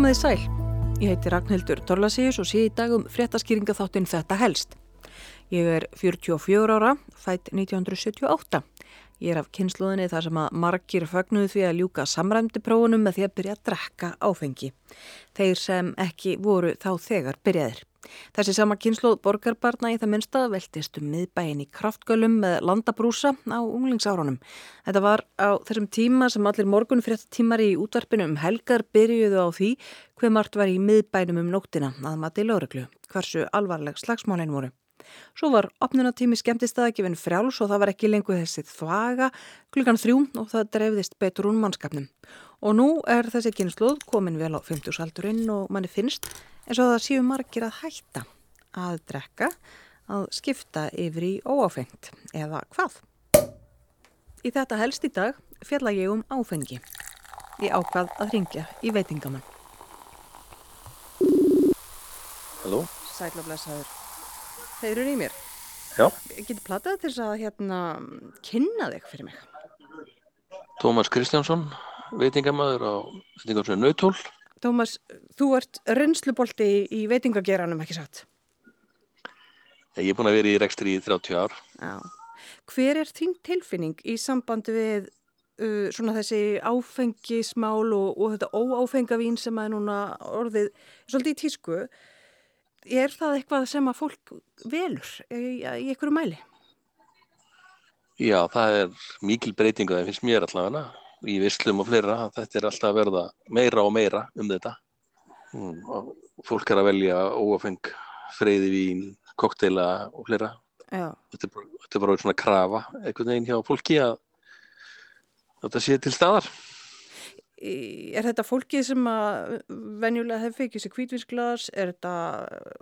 Komiði sæl. Ég heiti Ragnhildur Torlasíus og sé í dag um fréttaskýringa þáttinn þetta helst. Ég er 44 ára, fætt 1978. Ég er af kynsluðinni þar sem að margir fögnuðu því að ljúka samræmdi prófunum með því að byrja að drekka áfengi. Þeir sem ekki voru þá þegar byrjaðir. Þessi sama kynsluð borgarbarna í það minnsta veltist um miðbæin í kraftgölum með landabrúsa á unglingsárunum. Þetta var á þessum tíma sem allir morgun fyrir þetta tímar í útvarpinu um helgar byrjuðu á því hver margt var í miðbænum um nóttina að mati lögreglu, hversu alvarleg slagsmálinn voru. Svo var opnunatími skemmtistaðakifin frjáls og það var ekki lengur þessi þvaga klukkan þrjú og það drefðist betur hún mannskapnum. Og nú er þessi kynsluð komin vel á 50 saldurinn og manni finnst eins og það séu margir að hætta að drekka, að skipta yfir í óáfengt eða hvað. Í þetta helst í dag fjalla ég um áfengi. Ég ákvað að ringja í veitingamann. Halló? Sælaflesaður. Þeir eru í mér. Já. Ég geti platað til þess að hérna kynna þig fyrir mig. Tómas Kristjánsson, veitingamæður á veitingarsveit Nautól. Tómas, þú ert reynslubolti í, í veitingageranum, ekki satt? Ég er búin að vera í rekstri í 30 ár. Já. Hver er þín tilfinning í sambandi við uh, svona þessi áfengismál og, og þetta óáfengavín sem er núna orðið svolítið í tísku? Er það eitthvað sem að fólk velur í, í einhverju mæli? Já, það er mikil breyting og það finnst mér allavega í visslum og fleira þetta er alltaf að verða meira og meira um þetta. Mm, og fólk er að velja óafeng, freyði vín, kokteila og fleira. Þetta er bara, þetta er bara svona krafa einhvern veginn hjá fólki að þetta sé til staðar. Er þetta fólkið sem að venjulega hefur fikið sér kvítvísglas? Er þetta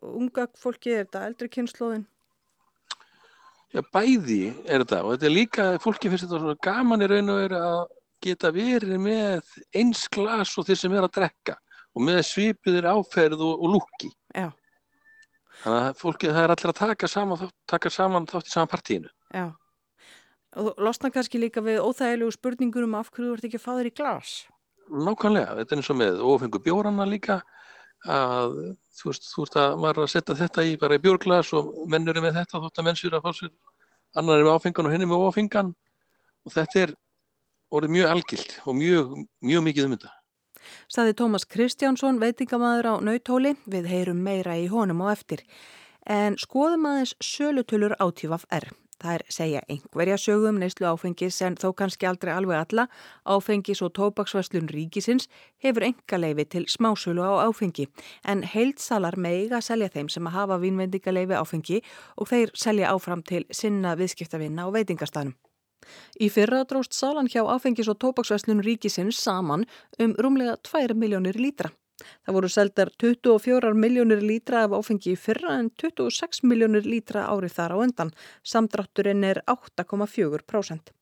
unga fólkið? Er þetta eldri kynnslóðin? Já, bæði er þetta og þetta er líka, fólki finnst þetta svona gaman í raun og veru að geta verið með eins glas og þeir sem er að drekka og með svipiðir áferð og, og lúki. Já, Þannig að fólki, það er allir að taka saman, taka saman þátt í saman partíinu. já. Og losna kannski líka við óþægilegu spurningur um af hverju þú ert ekki að fá þér í glas. Nákvæmlega, þetta er eins og með ofengu bjórana líka að þú veist, þú veist að maður er að setja þetta í bara í bjórglas og mennur er með þetta þótt að menn sér að fá sér annar er með áfengan og hinn er með ófengan og þetta er orðið mjög algilt og mjög, mjög mikið um þetta. Saði Tómas Kristjánsson, veitingamæður á Nautóli, við heyrum meira í honum á eftir. En skoðum aðeins sölutölur átífaf R. Það er segja einhverja sögum neyslu áfengis en þó kannski aldrei alveg alla. Áfengis og tóbaksverslun ríkisins hefur engaleifi til smásölu á áfengi. En heildsalar meiga selja þeim sem að hafa vínvendingaleifi áfengi og þeir selja áfram til sinna viðskiptavinna á veitingastanum. Í fyrra dróst salan hjá áfengis og tóbaksverslun ríkisins saman um rúmlega 2 miljónir lítra. Það voru seldar 24 miljónir lítra af áfengi í fyrra en 26 miljónir lítra árið þar á undan. Samdrátturinn er 8,4%.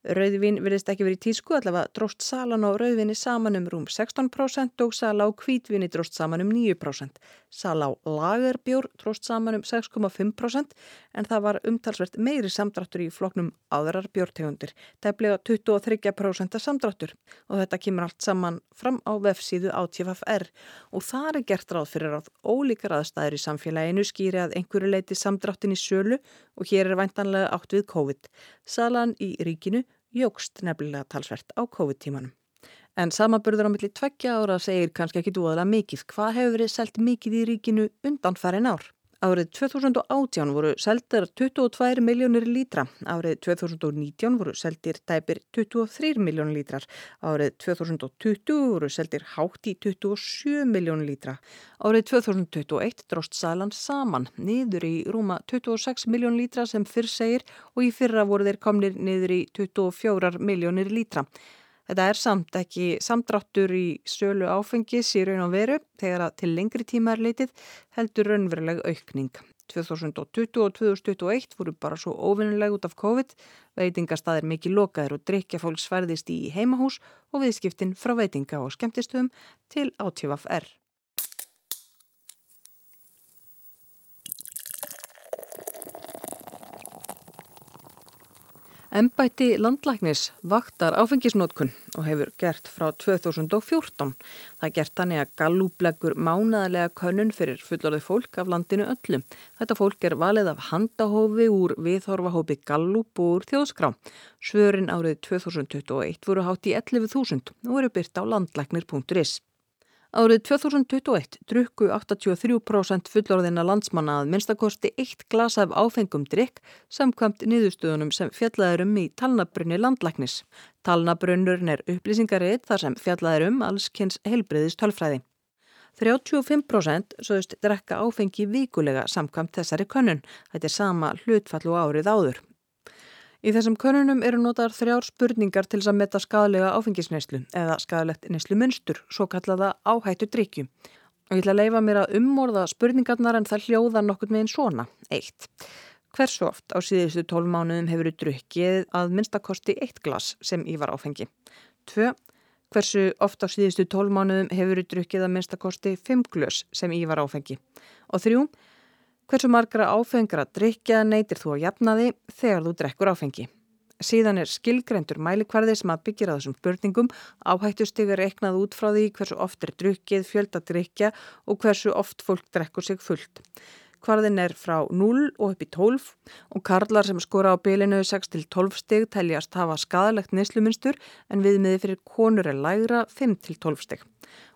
Rauðvin virðist ekki verið í tísku allavega dróst salan á rauðvinni saman um rúm 16% og sala á hvítvinni dróst saman um 9%. Sala á lagerbjór dróst saman um 6,5% en það var umtalsvert meiri samdráttur í floknum aðrar bjórtegundir. Það er bleið 23% samdráttur og þetta kemur allt saman fram á vefsíðu átífafr og það er gert ráð fyrir að ólíkar aðstæður í samfélaginu skýri að einhverju leiti samdráttin í sölu og hér er væntanlega átt við COVID. Salan í ríkinu jógst nefnilega talsvert á COVID-tímanum. En samaburður á milli tveggja ára segir kannski ekki dúaðlega mikið. Hvað hefur verið selt mikið í ríkinu undan farin ár? Árið 2018 voru seldar 22 miljónir lítra, árið 2019 voru seldir tæpir 23 miljónir lítrar, árið 2020 voru seldir hátt í 27 miljónir lítra, árið 2021 dróst salan saman niður í rúma 26 miljónir lítra sem fyrr segir og í fyrra voru þeir komnir niður í 24 miljónir lítra. Þetta er samt ekki samdráttur í sölu áfengis í raun og veru þegar að til lengri tíma er leitið heldur raunveruleg aukning. 2020 og 2021 voru bara svo óvinnileg út af COVID, veitingastæðir mikið lokaðir og drikja fólks færðist í heimahús og viðskiptin frá veitinga og skemmtistöðum til átífaf-R. Embætti landlæknis vaktar áfengisnótkun og hefur gert frá 2014. Það gert þannig að gallúbleggur mánaðarlega könnun fyrir fullorðið fólk af landinu öllu. Þetta fólk er valið af handahófi úr viðhorfahópi gallúp úr þjóðskrá. Svörin árið 2021 voru hátt í 11.000 og eru byrt á landlæknir.is. Árið 2021 drukku 83% fullorðina landsmanna að minnstakosti eitt glas af áfengum drikk samkvæmt niðurstöðunum sem fjallaðurum í talnabrunni landlæknis. Talnabrunnurinn er upplýsingarið þar sem fjallaðurum allskynns heilbreyðist tölfræði. 35% sögust drekka áfengi vikulega samkvæmt þessari könnun. Þetta er sama hlutfall og árið áður. Í þessum konunum eru notaðar þrjár spurningar til þess að metta skadalega áfengisneislu eða skadalegt neislu munstur, svo kallaða áhættu drikju. Og ég ætla að leifa mér að umorða spurningarnar en það hljóða nokkur með einn svona. Eitt. Hversu oft á síðustu tólmánuðum hefur þú drukkið að minnstakosti eitt glas sem í var áfengi? Tvö. Hversu oft á síðustu tólmánuðum hefur þú drukkið að minnstakosti fimm glös sem í var áfengi? Og þrjú. Hversu margra áfengra drikja neytir þú að jafna því þegar þú drekkur áfengi? Síðan er skilgrendur mælikvarði sem að byggja á þessum spurningum, áhættustigur reiknað út frá því hversu oft er drukkið, fjölda drikja og hversu oft fólk drekkur sig fullt. Hvarðin er frá 0 og upp í 12 og karlar sem skora á bylinu 6-12 stig teljast hafa skadalegt neysluminstur en viðmiði fyrir konur er lægra 5-12 stig.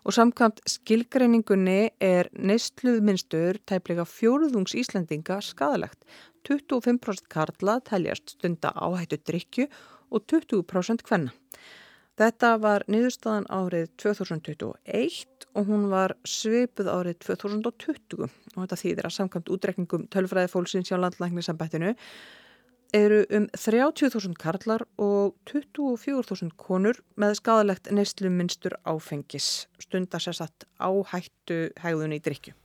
Og samkvæmt skilgreiningunni er neysluminstur tæplega fjóruðungs Íslandinga skadalegt. 25% karla teljast stunda áhættu drikju og 20% hvenna. Þetta var niðurstaðan árið 2021 og hún var svipuð árið 2020 og þetta þýðir að samkvæmt útrekningum tölfræði fólksins hjá landlæknisambættinu eru um 30.000 karlar og 24.000 konur með skadalegt neysluminstur áfengis stundar sér satt áhættu hegðun í drikju.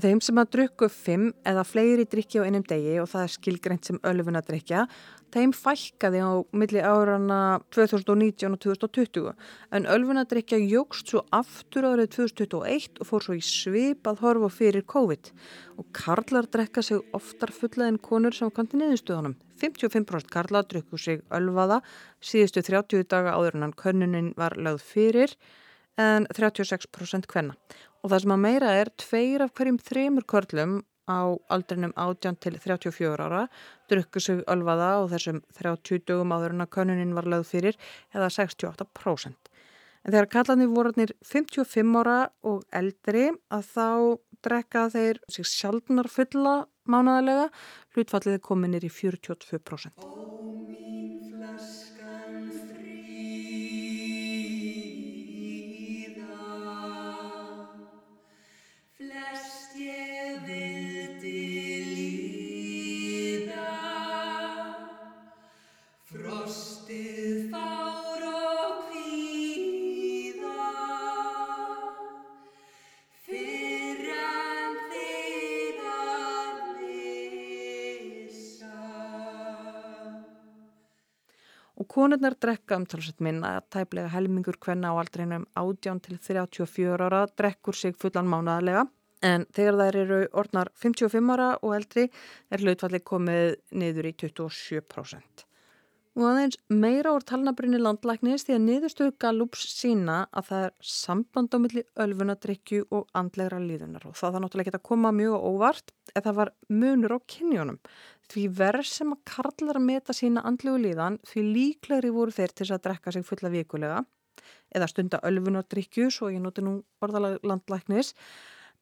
En þeim sem að drukku fimm eða fleiri drikki á einum degi og það er skilgreint sem ölfunadrikja, þeim fælkaði á milli árana 2019 og 2020. En ölfunadrikja jógst svo aftur árið 2021 og fór svo í svip að horfa fyrir COVID. Og karlar drekka sig oftar fulla en konur sem kanti niðurstöðunum. 55% karlar drukku sig ölvaða síðustu 30 daga áður en hann könnunin var lögð fyrir en 36% hvenna. Og það sem að meira er, tveir af hverjum þremur körlum á aldrinum 18 til 34 ára drukku sig ölvaða á þessum 30 dögum áður en að könunin var lögð fyrir eða 68%. En þegar kallarni voruðnir 55 ára og eldri að þá drekka þeir sig sjálfnar fulla mánaðalega, hlutfallið kominir í 42%. Konurnar drekka umtalsett minna að tæplega helmingur hvenna á aldrinum 18 til 34 ára drekkur sig fullan mánaðarlega en þegar þær eru orðnar 55 ára og eldri er hlutfalli komið niður í 27%. Og aðeins meira úr talnabrinni landlæknis því að niðurstöðu Gallups sína að það er samband á milli ölfunadrykju og andlegra líðunar og það er náttúrulega að koma mjög óvart eða það var munur á kynjónum. Því verð sem að karlar að meta sína andlegu líðan því líklegri voru þeir til að drekka sig fulla vikulega eða stunda ölfunadrykju svo ég noti nú orðalega landlæknis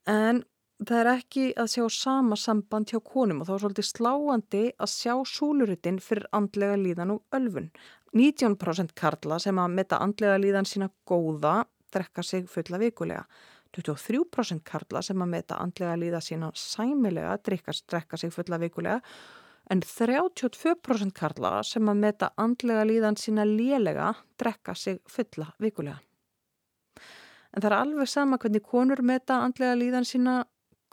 en það er ekki að sjá sama samband hjá konum og þá er svolítið sláandi að sjá súluritin fyrir andlega líðan og ölfun. 19% karla sem að metta andlega líðan sína góða drekka sig fulla vikulega. 23% karla sem að metta andlega líða sína sæmilega drekka sig fulla vikulega en 32% karla sem að meta andlega líðan sína lélega drekka sig fulla vikulega. En það er alveg sama hvernig konur meta andlega líðan sína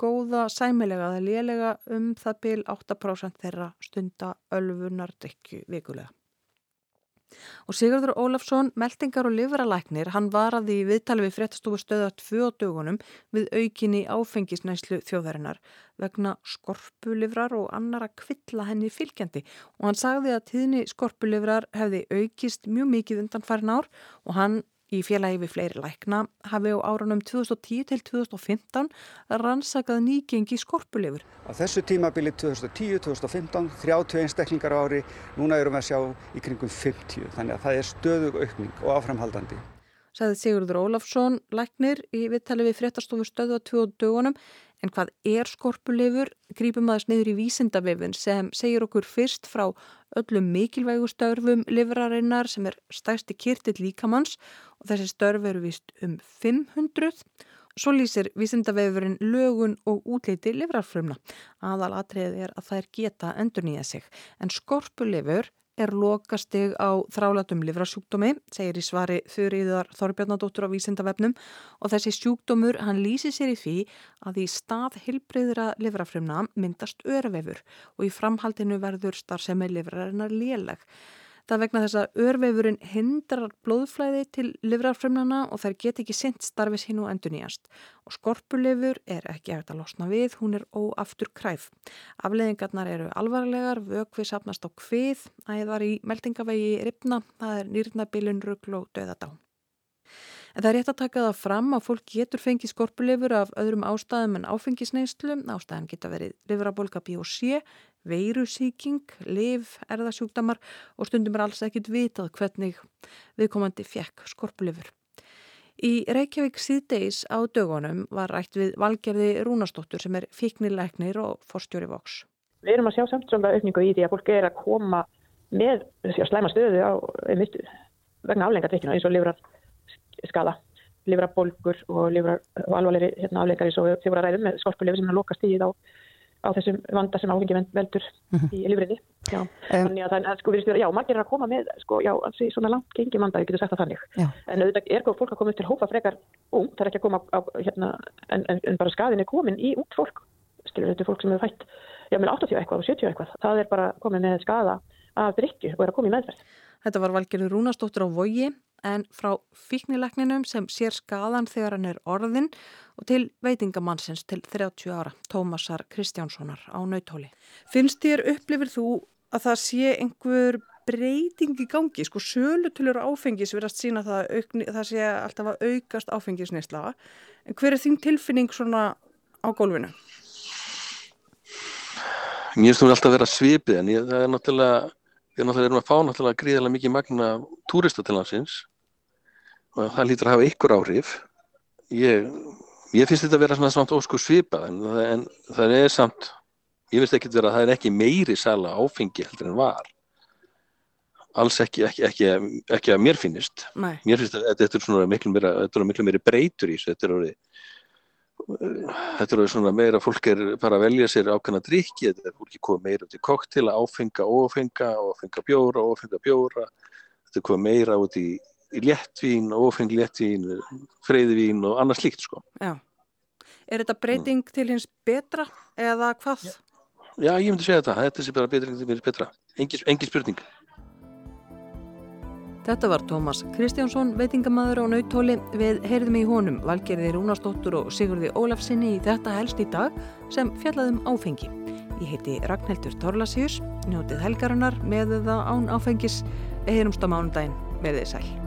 góða sæmilega eða lélega um það byl 8% þeirra stunda ölfunar drikju vikulega. Og Sigurður Ólafsson, meldingar og livralæknir, hann var að því viðtali við fréttastofu stöða tvö dögunum við aukinni áfengisnæslu þjóðarinnar vegna skorpulivrar og annara kvilla henni fylgjandi og hann sagði að tíðni skorpulivrar hefði aukist mjög mikið undan farin ár og hann í félagi við fleiri lækna hafi á árunum 2010 til 2015 rannsakað nýgengi skorpulefur. Á þessu tímabili 2010-2015, 30 einstaklingar á ári, núna erum við að sjá í kringum 50, þannig að það er stöðug aukning og áframhaldandi. Saði Sigurður Ólafsson, læknir, í viðtali við fréttastofu stöðu á 20 dögunum En hvað er skorpulefur? Grípum aðeins niður í vísindavefun sem segir okkur fyrst frá öllum mikilvægu störfum livrarinnar sem er stæsti kyrtill líkamanns og þessi störf eru vist um 500. Svo lýsir vísindavefurinn lögun og útliti livrarfrumna. Aðal atriðið er að þær geta endur nýja sig. En skorpulefur er lokastig á þrálatum livrasjúkdómi, segir í svari þurriðar Þorbjarnadóttur á vísindavefnum og þessi sjúkdómur hann lýsi sér í því að í stað hilbreyðra livrafremna myndast örvefur og í framhaldinu verður starfsemi livrarinnar léleg. Það vegna þess að örveifurinn hindrar blóðflæði til livrarfremnana og þær get ekki sint starfis hinn og endur nýjast. Og skorpulifur er ekki eftir að losna við, hún er óaftur kræf. Afleðingarnar eru alvarlegar, vökvið sapnast á hvið, æðar í meldingavegi ripna, það er nýrnabilun, ruggl og döðadá. En það er rétt að taka það fram að fólk getur fengið skorpulifur af öðrum ástæðum en áfengisneislu. Ástæðan geta verið livrabólka B og C, veirusíking, liv, erðasjúkdamar og stundum er alls ekkit vitað hvernig viðkomandi fekk skorpulifur. Í Reykjavík síðdeis á dögunum var rætt við valgerði Rúnastóttur sem er fíknilegnir og forstjóri voks. Við erum að sjá samt svona aukningu í því að fólk er að koma með slæma stöðu á, vegna aflengadrykkina eins og livrar skala livrabólgur og, livra, og alvarlegri hérna, afleikari svo þau voru að ræðum með skorpulefi sem er að loka stíð á, á þessum vanda sem áhengi veldur -hmm. í livriði já, um, þannig að það sko virðist vera, já, margir er að koma með sko, já, alls í svona langt gengi vanda, ég getur sagt það þannig. Já. en auðvitað er góð fólk að koma upp til hófa frekar ung, það er ekki að koma á, hérna, en, en, en bara skaðin er komin í út fólk. Skilur þetta fólk sem hefur hægt já, með 80 eitthvað og 70 eitthvað, það er bara komin með skaða af drikju og er að koma í meðferð. Þetta var valgerður Rúnastóttur á Vogi en frá fíknilegningum sem sér skadan þegar hann er orðin og til veitingamannsins til 30 ára, Tómasar Kristjánssonar á nautóli. Finnst þér upplifir þú að það sé einhver breyting í gangi, sko sölutulur áfengis verðast sína það að aukni, það sé alltaf að aukast áfengisneisla en hver er þín tilfinning svona á gólfinu? Mér finnst þú alltaf að vera svipið en ég, það er náttúrulega við náttúrulega erum að fá náttúrulega gríðilega mikið magna túrista til hansins og það lítur að hafa ykkur áhrif. Ég, ég finnst þetta að vera svona samt ósku svipað en, en það er samt ég finnst ekki að vera að það er ekki meiri sala áfengi heldur en var. Alls ekki, ekki, ekki, ekki að mér finnist. Nei. mér finnst að þetta er svona miklu meira, miklu meira breytur í þessu þetta er orðið þetta eru svona meira, fólk er bara að velja sér ákveðna drikki, þetta er fólki komið meira út í koktila, áfenga, ófenga, ófenga bjóra, ófenga bjóra, þetta er komið meira út í, léttvín, ófeng léttvín, freyðvín og annað slíkt sko. Já, er þetta breyting mm. til hins betra eða hvað? Já, Já ég myndi segja þetta, þetta er bara breyting til hins betra, engin, engin spurning. Þetta var Tómas Kristjánsson, veitingamæður á nautóli. Við heyrðum í honum valgerði Rúnastóttur og Sigurði Ólafsinni í þetta helst í dag sem fjallaðum áfengi. Ég heiti Ragnhildur Torlasíus, njótið helgarinnar með það án áfengis. Heyrumst á mánudaginn með þið sæl.